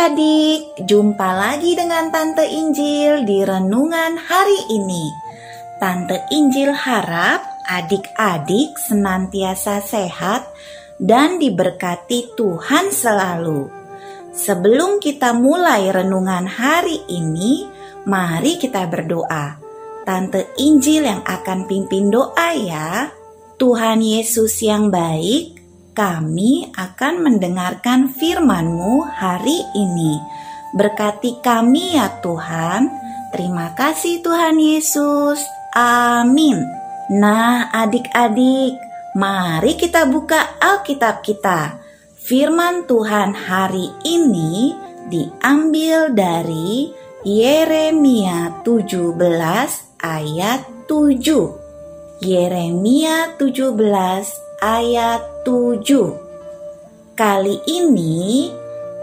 Adik-adik, jumpa lagi dengan Tante Injil di renungan hari ini. Tante Injil harap adik-adik senantiasa sehat dan diberkati Tuhan selalu. Sebelum kita mulai renungan hari ini, mari kita berdoa. Tante Injil yang akan pimpin doa ya. Tuhan Yesus yang baik, kami akan mendengarkan firman-Mu hari ini. Berkati kami ya Tuhan. Terima kasih Tuhan Yesus. Amin. Nah, adik-adik, mari kita buka Alkitab kita. Firman Tuhan hari ini diambil dari Yeremia 17 ayat 7. Yeremia 17 ayat 7. Kali ini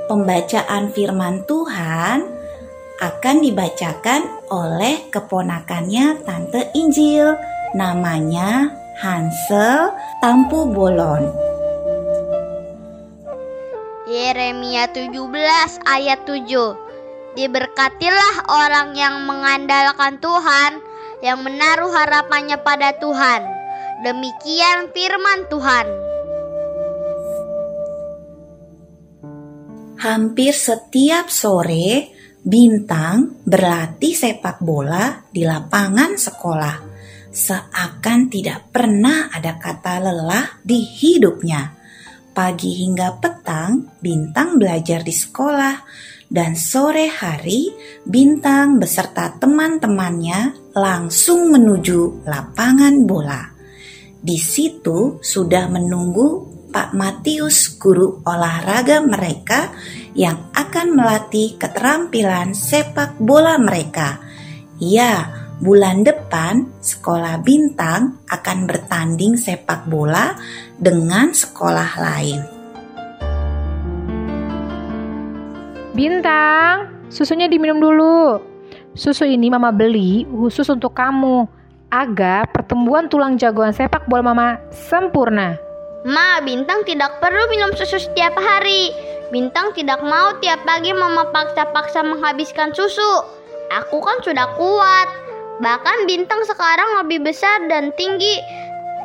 pembacaan firman Tuhan akan dibacakan oleh keponakannya Tante Injil namanya Hansel Tampu Bolon. Yeremia 17 ayat 7 Diberkatilah orang yang mengandalkan Tuhan, yang menaruh harapannya pada Tuhan. Demikian firman Tuhan. Hampir setiap sore, Bintang berlatih sepak bola di lapangan sekolah. Seakan tidak pernah ada kata lelah di hidupnya. Pagi hingga petang, Bintang belajar di sekolah, dan sore hari Bintang beserta teman-temannya langsung menuju lapangan bola. Di situ sudah menunggu Pak Matius, guru olahraga mereka yang akan melatih keterampilan sepak bola mereka. Ya, bulan depan sekolah bintang akan bertanding sepak bola dengan sekolah lain. Bintang, susunya diminum dulu. Susu ini mama beli khusus untuk kamu agar pertumbuhan tulang jagoan sepak bola mama sempurna. Ma, Bintang tidak perlu minum susu setiap hari. Bintang tidak mau tiap pagi mama paksa-paksa menghabiskan susu. Aku kan sudah kuat. Bahkan Bintang sekarang lebih besar dan tinggi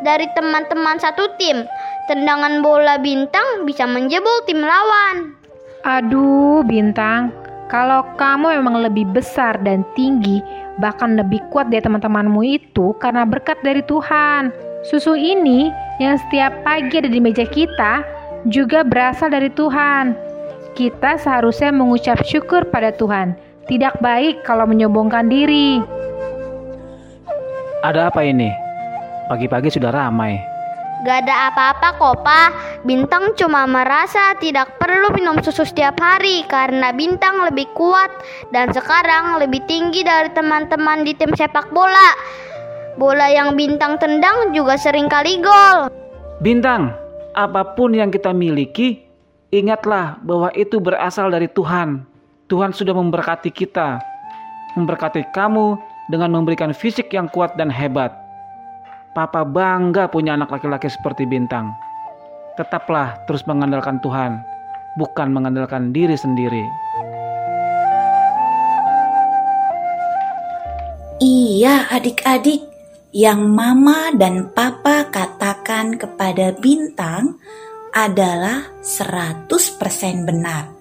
dari teman-teman satu tim. Tendangan bola Bintang bisa menjebol tim lawan. Aduh, Bintang, kalau kamu memang lebih besar dan tinggi, bahkan lebih kuat dari teman-temanmu itu karena berkat dari Tuhan. Susu ini yang setiap pagi ada di meja kita juga berasal dari Tuhan. Kita seharusnya mengucap syukur pada Tuhan. Tidak baik kalau menyombongkan diri. Ada apa ini? Pagi-pagi sudah ramai. Gak ada apa-apa kok pak. Bintang cuma merasa tidak perlu minum susu setiap hari Karena Bintang lebih kuat Dan sekarang lebih tinggi dari teman-teman di tim sepak bola. Bola yang Bintang tendang juga sering kali gol. Bintang, apa pun yang kita miliki Ingatlah bahwa itu berasal dari Tuhan. Tuhan sudah memberkati kita Memberkati kamu dengan memberikan fisik yang kuat dan hebat Papa bangga punya anak laki-laki seperti Bintang. Tetaplah terus mengandalkan Tuhan, bukan mengandalkan diri sendiri. Iya, adik-adik, yang Mama dan Papa katakan kepada Bintang adalah 100% benar.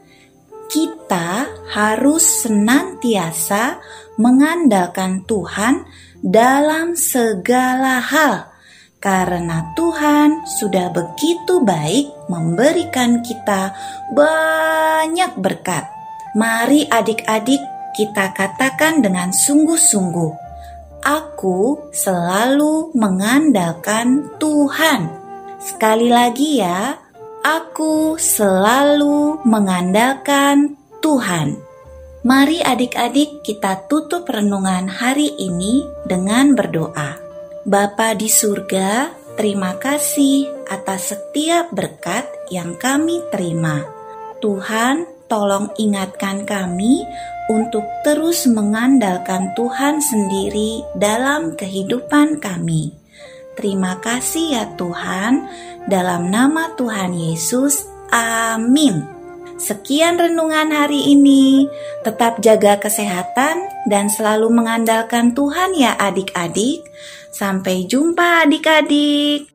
Kita harus senantiasa mengandalkan Tuhan dalam segala hal, karena Tuhan sudah begitu baik memberikan kita banyak berkat. Mari, adik-adik, kita katakan dengan sungguh-sungguh: "Aku selalu mengandalkan Tuhan." Sekali lagi, ya, aku selalu mengandalkan Tuhan. Mari adik-adik kita tutup renungan hari ini dengan berdoa. Bapa di surga, terima kasih atas setiap berkat yang kami terima. Tuhan, tolong ingatkan kami untuk terus mengandalkan Tuhan sendiri dalam kehidupan kami. Terima kasih ya Tuhan, dalam nama Tuhan Yesus. Amin. Sekian renungan hari ini. Tetap jaga kesehatan dan selalu mengandalkan Tuhan ya adik-adik. Sampai jumpa adik-adik.